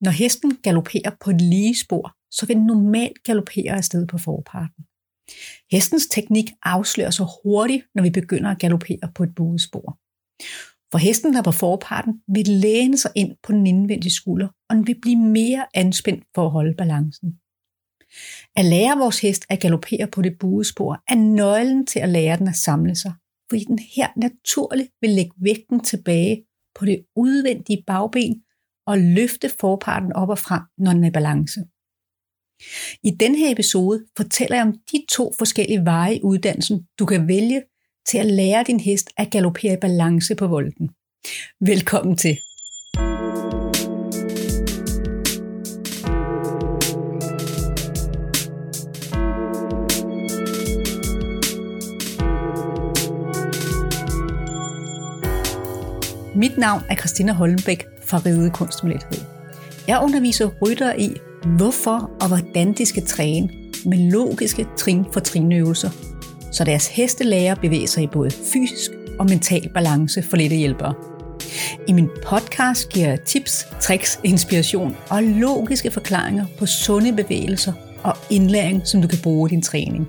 Når hesten galopperer på et lige spor, så vil den normalt galopere afsted på forparten. Hestens teknik afslører sig hurtigt, når vi begynder at galopere på et buespor. For hesten, der på forparten, vil læne sig ind på den indvendige skulder, og den vil blive mere anspændt for at holde balancen. At lære vores hest at galopere på det buespor er nøglen til at lære den at samle sig, fordi den her naturligt vil lægge vægten tilbage på det udvendige bagben og løfte forparten op og frem, når den er i balance. I denne her episode fortæller jeg om de to forskellige veje i uddannelsen, du kan vælge til at lære din hest at galoppere i balance på volden. Velkommen til. Mit navn er Christina Holmbæk fra Ride Kunst med Lethed. Jeg underviser ryttere i, hvorfor og hvordan de skal træne med logiske trin for trinøvelser, så deres heste lærer bevæger bevæge sig i både fysisk og mental balance for lette hjælpere. I min podcast giver jeg tips, tricks, inspiration og logiske forklaringer på sunde bevægelser og indlæring, som du kan bruge i din træning.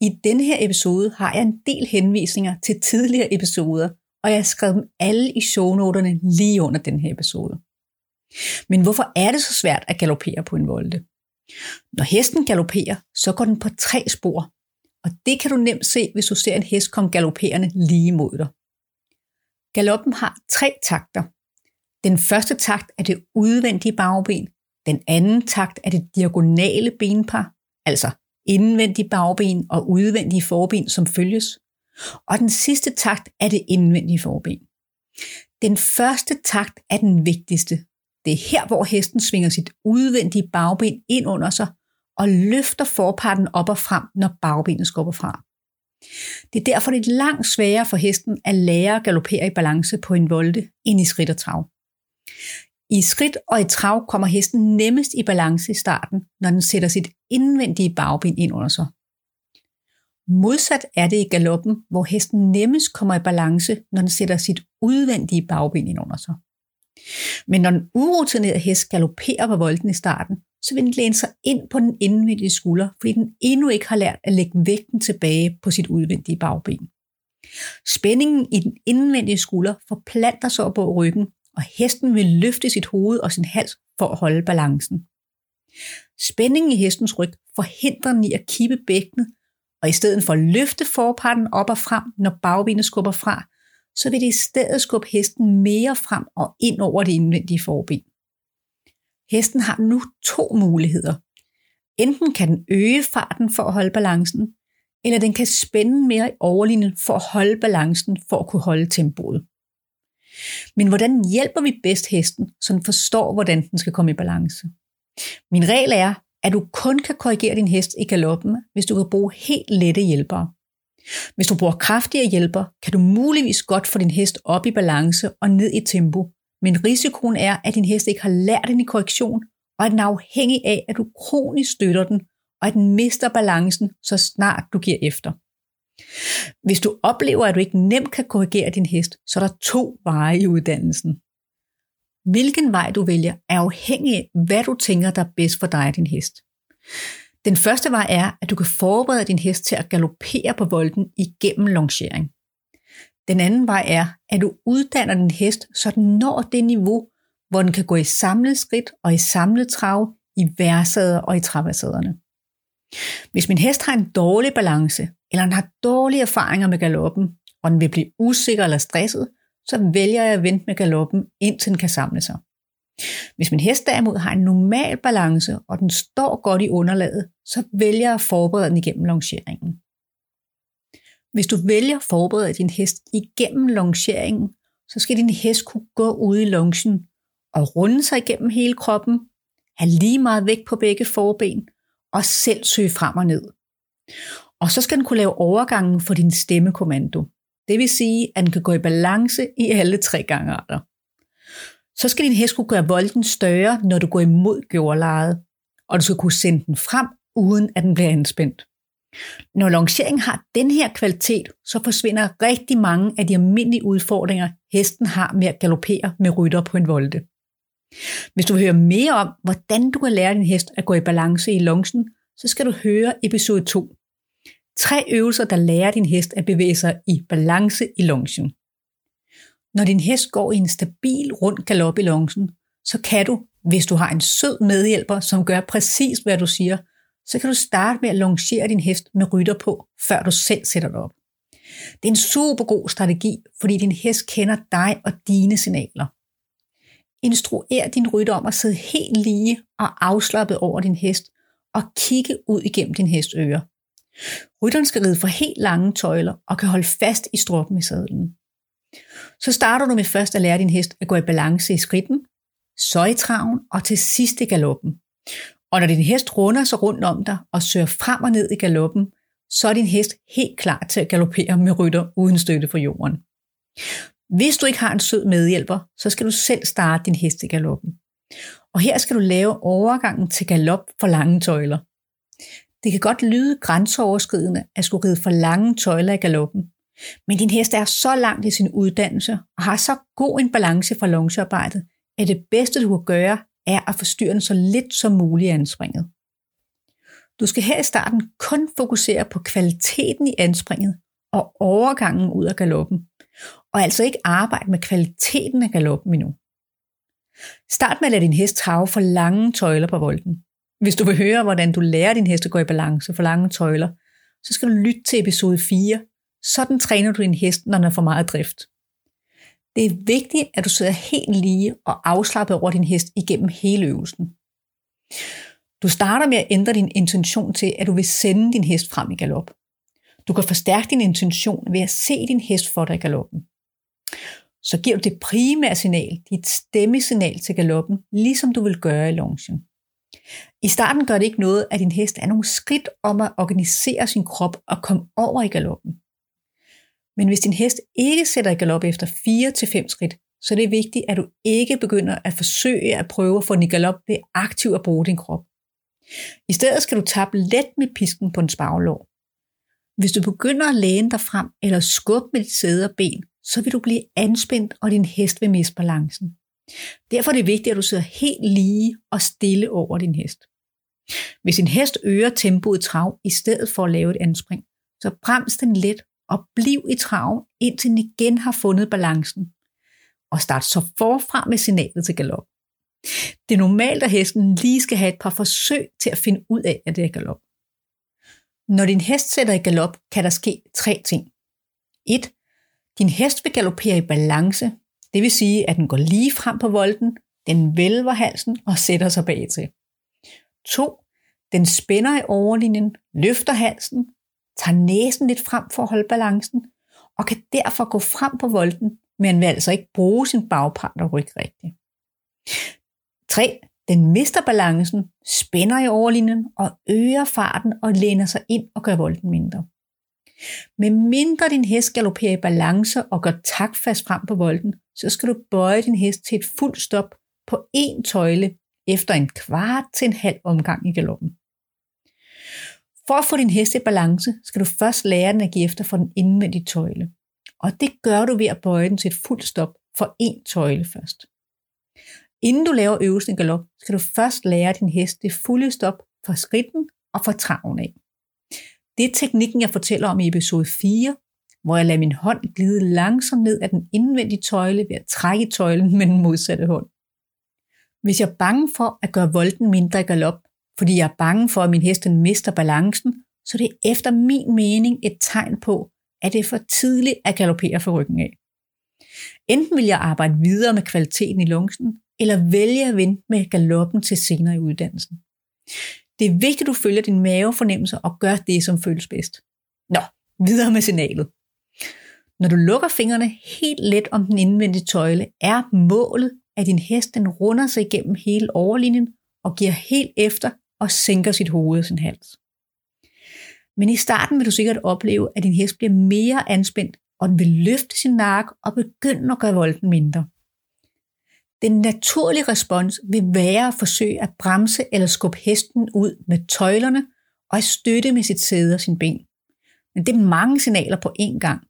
I denne her episode har jeg en del henvisninger til tidligere episoder, og jeg har skrevet dem alle i shownoterne lige under den her episode. Men hvorfor er det så svært at galopere på en volde? Når hesten galopperer, så går den på tre spor, og det kan du nemt se, hvis du ser en hest komme galopperende lige mod dig. Galoppen har tre takter. Den første takt er det udvendige bagben, den anden takt er det diagonale benpar, altså indvendige bagben og udvendige forben, som følges. Og den sidste takt er det indvendige forben. Den første takt er den vigtigste. Det er her, hvor hesten svinger sit udvendige bagben ind under sig og løfter forparten op og frem, når bagbenet skubber fra. Det er derfor lidt langt sværere for hesten at lære at galopere i balance på en volde end i skridt og trav. I skridt og i trav kommer hesten nemmest i balance i starten, når den sætter sit indvendige bagben ind under sig. Modsat er det i galoppen, hvor hesten nemmest kommer i balance, når den sætter sit udvendige bagben ind under sig. Men når den urutinerede hest galopperer på volden i starten, så vil den læne sig ind på den indvendige skulder, fordi den endnu ikke har lært at lægge vægten tilbage på sit udvendige bagben. Spændingen i den indvendige skulder forplanter sig op på ryggen, og hesten vil løfte sit hoved og sin hals for at holde balancen. Spændingen i hestens ryg forhindrer den i at kippe bækkenet, og i stedet for at løfte forparten op og frem, når bagbenet skubber fra, så vil det i stedet skubbe hesten mere frem og ind over det indvendige forben. Hesten har nu to muligheder. Enten kan den øge farten for at holde balancen, eller den kan spænde mere i overlinjen for at holde balancen for at kunne holde tempoet. Men hvordan hjælper vi bedst hesten, så den forstår, hvordan den skal komme i balance? Min regel er, at du kun kan korrigere din hest i galoppen, hvis du kan bruge helt lette hjælpere. Hvis du bruger kraftigere hjælper, kan du muligvis godt få din hest op i balance og ned i tempo, men risikoen er, at din hest ikke har lært den i korrektion, og at den er afhængig af, at du kronisk støtter den, og at den mister balancen, så snart du giver efter. Hvis du oplever, at du ikke nemt kan korrigere din hest, så er der to veje i uddannelsen. Hvilken vej du vælger er afhængig af, hvad du tænker, der er bedst for dig og din hest. Den første vej er, at du kan forberede din hest til at galopere på volden igennem longering. Den anden vej er, at du uddanner din hest, så den når det niveau, hvor den kan gå i samlet skridt og i samlet trav, i værsæder og i traversæderne. Hvis min hest har en dårlig balance, eller den har dårlige erfaringer med galoppen, og den vil blive usikker eller stresset, så vælger jeg at vente med galoppen, indtil den kan samle sig. Hvis min hest derimod har en normal balance, og den står godt i underlaget, så vælger jeg at forberede den igennem longeringen. Hvis du vælger at forberede din hest igennem longeringen, så skal din hest kunne gå ud i longen og runde sig igennem hele kroppen, have lige meget vægt på begge forben og selv søge frem og ned. Og så skal den kunne lave overgangen for din stemmekommando. Det vil sige, at den kan gå i balance i alle tre gangarter. Så skal din hest kunne gøre volden større, når du går imod gjordlejet, og du skal kunne sende den frem, uden at den bliver anspændt. Når longeringen har den her kvalitet, så forsvinder rigtig mange af de almindelige udfordringer, hesten har med at galopere med rytter på en volde. Hvis du vil høre mere om, hvordan du kan lære din hest at gå i balance i longen, så skal du høre episode 2. Tre øvelser, der lærer din hest at bevæge sig i balance i longen. Når din hest går i en stabil rund galop i longen, så kan du, hvis du har en sød medhjælper, som gør præcis, hvad du siger, så kan du starte med at longere din hest med rytter på, før du selv sætter dig op. Det er en super god strategi, fordi din hest kender dig og dine signaler. Instruer din rytter om at sidde helt lige og afslappet over din hest, og kigge ud igennem din hest øre. Rytteren skal ride for helt lange tøjler og kan holde fast i stroppen i sadlen. Så starter du med først at lære din hest at gå i balance i skridten, så i traven og til sidst i galoppen. Og når din hest runder sig rundt om dig og søger frem og ned i galoppen, så er din hest helt klar til at galopere med rytter uden støtte fra jorden. Hvis du ikke har en sød medhjælper, så skal du selv starte din hest i galoppen. Og her skal du lave overgangen til galop for lange tøjler. Det kan godt lyde grænseoverskridende at skulle ride for lange tøjler i galoppen, men din hest er så langt i sin uddannelse og har så god en balance for longearbejdet, at det bedste du kan gøre er at forstyrre den så lidt som muligt i anspringet. Du skal her i starten kun fokusere på kvaliteten i anspringet og overgangen ud af galoppen, og altså ikke arbejde med kvaliteten af galoppen endnu. Start med at lade din hest have for lange tøjler på volden. Hvis du vil høre, hvordan du lærer din hest at gå i balance for lange tøjler, så skal du lytte til episode 4. Sådan træner du din hest, når den er for meget drift. Det er vigtigt, at du sidder helt lige og afslappet over din hest igennem hele øvelsen. Du starter med at ændre din intention til, at du vil sende din hest frem i galop. Du kan forstærke din intention ved at se din hest for dig i galoppen. Så giver du det primære signal, dit stemmesignal til galoppen, ligesom du vil gøre i longen. I starten gør det ikke noget, at din hest er nogle skridt om at organisere sin krop og komme over i galoppen. Men hvis din hest ikke sætter i galop efter 4-5 skridt, så er det vigtigt, at du ikke begynder at forsøge at prøve at få den i galop ved aktivt at bruge din krop. I stedet skal du tappe let med pisken på en spaglår. Hvis du begynder at læne dig frem eller skubbe med dit sæde og ben, så vil du blive anspændt, og din hest vil miste balancen. Derfor er det vigtigt, at du sidder helt lige og stille over din hest. Hvis din hest øger tempoet i trav i stedet for at lave et anspring, så brems den let og bliv i trav, indtil den igen har fundet balancen. Og start så forfra med signalet til galop. Det er normalt, at hesten lige skal have et par forsøg til at finde ud af, at det er galop. Når din hest sætter i galop, kan der ske tre ting. 1. Din hest vil galopere i balance, det vil sige, at den går lige frem på volden, den vælver halsen og sætter sig bag til. 2. Den spænder i overlinjen, løfter halsen, tager næsen lidt frem for at holde balancen, og kan derfor gå frem på volden, men vil altså ikke bruge sin bagpart og ryg rigtigt. 3. Den mister balancen, spænder i overlinjen og øger farten og læner sig ind og gør volden mindre. Med mindre din hest galopperer i balance og går taktfast frem på volden, så skal du bøje din hest til et fuldt stop på én tøjle efter en kvart til en halv omgang i galoppen. For at få din hest i balance, skal du først lære den at give efter for den indvendige tøjle. Og det gør du ved at bøje den til et fuldt stop for én tøjle først. Inden du laver øvelsen i galop, skal du først lære din hest det fulde stop for skridten og for traven af. Det er teknikken, jeg fortæller om i episode 4, hvor jeg lader min hånd glide langsomt ned ad den indvendige tøjle ved at trække tøjlen med den modsatte hånd. Hvis jeg er bange for at gøre volden mindre i galop, fordi jeg er bange for, at min hest mister balancen, så det er efter min mening et tegn på, at det er for tidligt at galopere for ryggen af. Enten vil jeg arbejde videre med kvaliteten i lungsen, eller vælge at vente med galoppen til senere i uddannelsen. Det er vigtigt, at du følger din mavefornemmelse og gør det, som føles bedst. Nå, videre med signalet. Når du lukker fingrene helt let om den indvendige tøjle, er målet, at din hest den runder sig igennem hele overlinjen og giver helt efter og sænker sit hoved og sin hals. Men i starten vil du sikkert opleve, at din hest bliver mere anspændt, og den vil løfte sin nakke og begynde at gøre volden mindre. Den naturlige respons vil være at forsøge at bremse eller skubbe hesten ud med tøjlerne og at støtte med sit sæde og sin ben. Men det er mange signaler på én gang.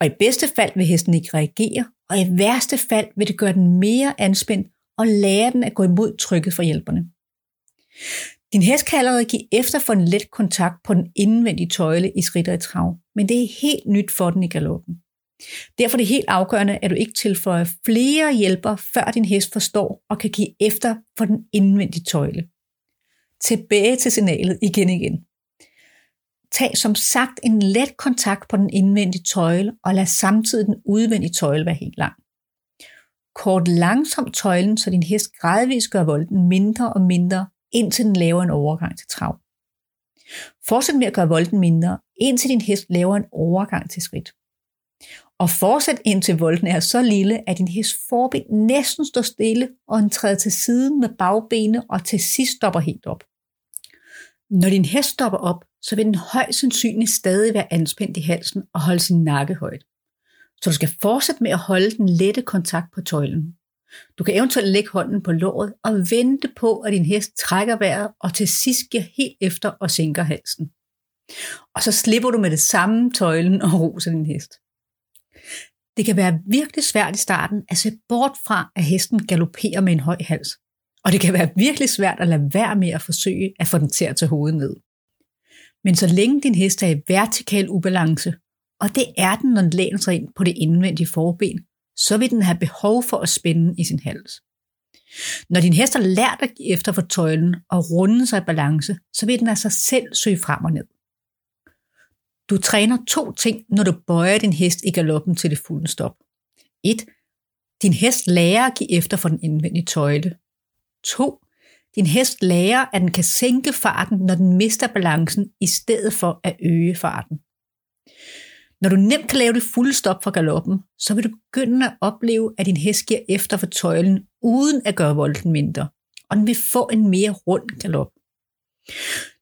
Og i bedste fald vil hesten ikke reagere, og i værste fald vil det gøre den mere anspændt og lære den at gå imod trykket fra hjælperne. Din hest kan allerede give efter for en let kontakt på den indvendige tøjle i skridt og i trav, men det er helt nyt for den i galoppen. Derfor er det helt afgørende, at du ikke tilføjer flere hjælper, før din hest forstår og kan give efter for den indvendige tøjle. Tilbage til signalet igen igen. Tag som sagt en let kontakt på den indvendige tøjle, og lad samtidig den udvendige tøjle være helt lang. Kort langsomt tøjlen, så din hest gradvist gør volden mindre og mindre, indtil den laver en overgang til trav. Fortsæt med at gøre volden mindre, indtil din hest laver en overgang til skridt. Og fortsæt indtil volden er så lille, at din hest forben næsten står stille, og den træder til siden med bagbenene og til sidst stopper helt op. Når din hest stopper op, så vil den højst sandsynligt stadig være anspændt i halsen og holde sin nakke højt. Så du skal fortsætte med at holde den lette kontakt på tøjlen. Du kan eventuelt lægge hånden på låret og vente på, at din hest trækker vejret og til sidst giver helt efter og sænker halsen. Og så slipper du med det samme tøjlen og roser din hest. Det kan være virkelig svært i starten at se bort fra, at hesten galopperer med en høj hals. Og det kan være virkelig svært at lade være med at forsøge at få den til at tage hovedet ned. Men så længe din hest er i vertikal ubalance, og det er den, når den læner sig ind på det indvendige forben, så vil den have behov for at spænde i sin hals. Når din hest har lært at give efter for tøjlen og runde sig i balance, så vil den af sig selv søge frem og ned. Du træner to ting, når du bøjer din hest i galoppen til det fulde stop. 1. Din hest lærer at give efter for den indvendige tøjle. 2. Din hest lærer, at den kan sænke farten, når den mister balancen, i stedet for at øge farten. Når du nemt kan lave det fulde stop for galoppen, så vil du begynde at opleve, at din hest giver efter for tøjlen, uden at gøre volden mindre, og den vil få en mere rund galop.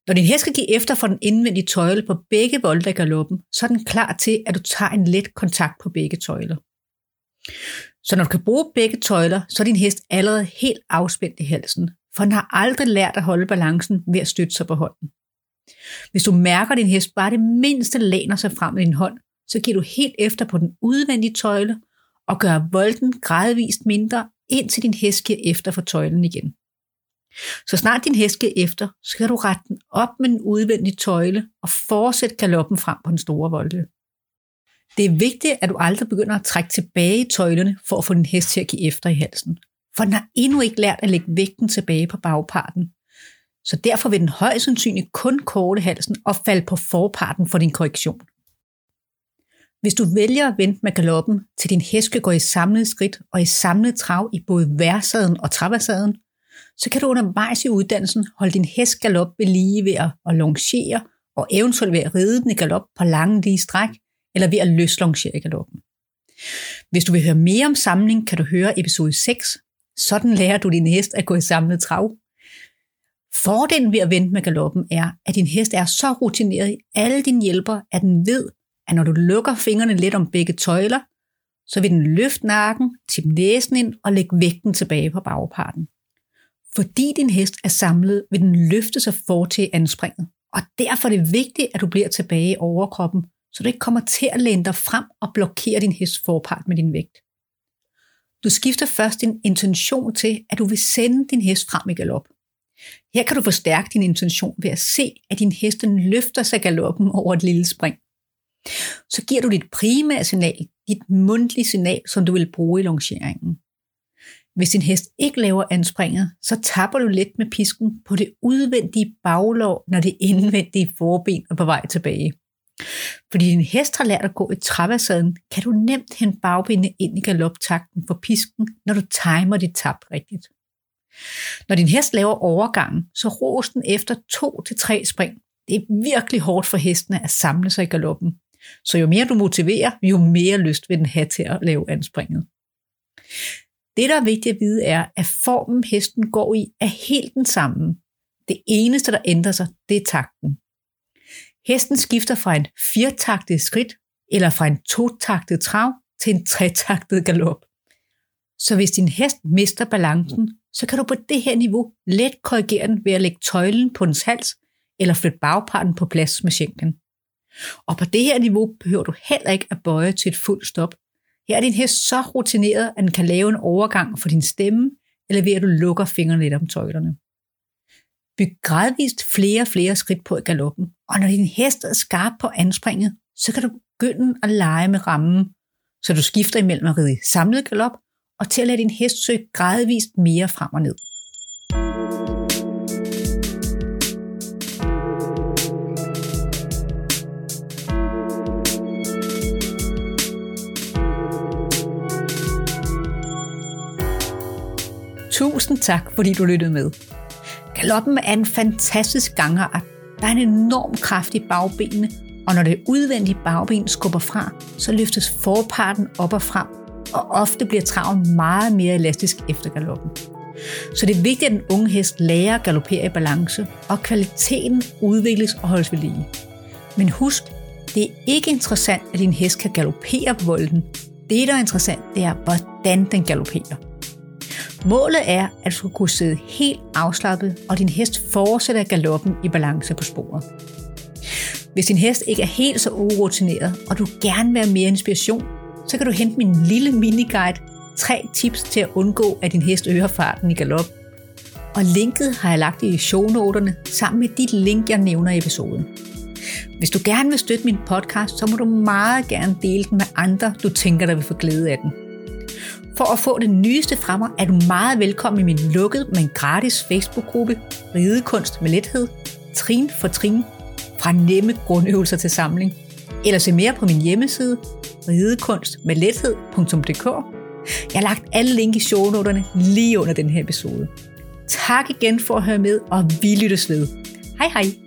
Når din hest skal give efter for den indvendige tøjle på begge volde af galoppen, så er den klar til, at du tager en let kontakt på begge tøjler. Så når du kan bruge begge tøjler, så er din hest allerede helt afspændt i halsen, for den har aldrig lært at holde balancen ved at støtte sig på hånden. Hvis du mærker, at din hest bare det mindste læner sig frem med din hånd, så giver du helt efter på den udvendige tøjle og gør volden gradvist mindre, indtil din hest giver efter for tøjlen igen. Så snart din hest skal efter, så skal du rette den op med den udvendige tøjle og fortsætte galoppen frem på den store volde. Det er vigtigt, at du aldrig begynder at trække tilbage i tøjlerne for at få din hest til at give efter i halsen, for den har endnu ikke lært at lægge vægten tilbage på bagparten. Så derfor vil den højst sandsynligt kun korte halsen og falde på forparten for din korrektion. Hvis du vælger at vente med galoppen, til din hest skal gå i samlet skridt og i samlet trav i både værsaden og travasaden, så kan du undervejs i uddannelsen holde din hest galop ved lige ved at longere og eventuelt ved at ride den i galop på lange lige stræk, eller ved at løslongere i galoppen. Hvis du vil høre mere om samling, kan du høre episode 6. Sådan lærer du din hest at gå i samlet trav. Fordelen ved at vente med galoppen er, at din hest er så rutineret i alle dine hjælper, at den ved, at når du lukker fingrene lidt om begge tøjler, så vil den løfte nakken, tippe næsen ind og lægge vægten tilbage på bagparten. Fordi din hest er samlet, vil den løfte sig for til anspringet. Og derfor er det vigtigt, at du bliver tilbage i overkroppen, så du ikke kommer til at læne dig frem og blokere din hests forpart med din vægt. Du skifter først din intention til, at du vil sende din hest frem i galop. Her kan du forstærke din intention ved at se, at din hest løfter sig galoppen over et lille spring. Så giver du dit primære signal, dit mundtlige signal, som du vil bruge i longeringen. Hvis din hest ikke laver anspringet, så tapper du let med pisken på det udvendige baglov, når det indvendige forben er på vej tilbage. Fordi din hest har lært at gå i travasaden, kan du nemt hente bagbenene ind i galoptakten for pisken, når du timer dit tap rigtigt. Når din hest laver overgangen, så ros den efter to til tre spring. Det er virkelig hårdt for hestene at samle sig i galoppen. Så jo mere du motiverer, jo mere lyst vil den have til at lave anspringet. Det, der er vigtigt at vide, er, at formen hesten går i er helt den samme. Det eneste, der ændrer sig, det er takten. Hesten skifter fra en firtaktet skridt eller fra en totaktet trav til en tretaktet galop. Så hvis din hest mister balancen, så kan du på det her niveau let korrigere den ved at lægge tøjlen på dens hals eller flytte bagparten på plads med skænken. Og på det her niveau behøver du heller ikke at bøje til et fuldt stop. Her er din hest så rutineret, at den kan lave en overgang for din stemme, eller ved at du lukker fingrene lidt om tøjlerne. Byg gradvist flere og flere skridt på i galoppen, og når din hest er skarp på anspringet, så kan du begynde at lege med rammen, så du skifter imellem at ride samlet galop og til at lade din hest søge gradvist mere frem og ned. Tusind tak, fordi du lyttede med. Galoppen er en fantastisk gangart. Der er en enorm kraft i bagbenene, og når det udvendige bagben skubber fra, så løftes forparten op og frem, og ofte bliver traven meget mere elastisk efter galoppen. Så det er vigtigt, at den unge hest lærer at galopere i balance, og kvaliteten udvikles og holdes ved lige. Men husk, det er ikke interessant, at din hest kan galopere på volden. Det, der er interessant, det er, hvordan den galopperer. Målet er, at du skal kunne sidde helt afslappet, og din hest fortsætter galoppen i balance på sporet. Hvis din hest ikke er helt så urutineret, og du gerne vil have mere inspiration, så kan du hente min lille miniguide, tre tips til at undgå, at din hest øger farten i galop. Og linket har jeg lagt i shownoterne sammen med dit link, jeg nævner i episoden. Hvis du gerne vil støtte min podcast, så må du meget gerne dele den med andre, du tænker, der vil få glæde af den. For at få det nyeste fra mig, er du meget velkommen i min lukkede, men gratis Facebook-gruppe Ridekunst med lethed, trin for trin, fra nemme grundøvelser til samling. Eller se mere på min hjemmeside, ridekunstmedlethed.dk. Jeg har lagt alle link i shownoterne lige under den her episode. Tak igen for at høre med, og vi lyttes ved. Hej hej!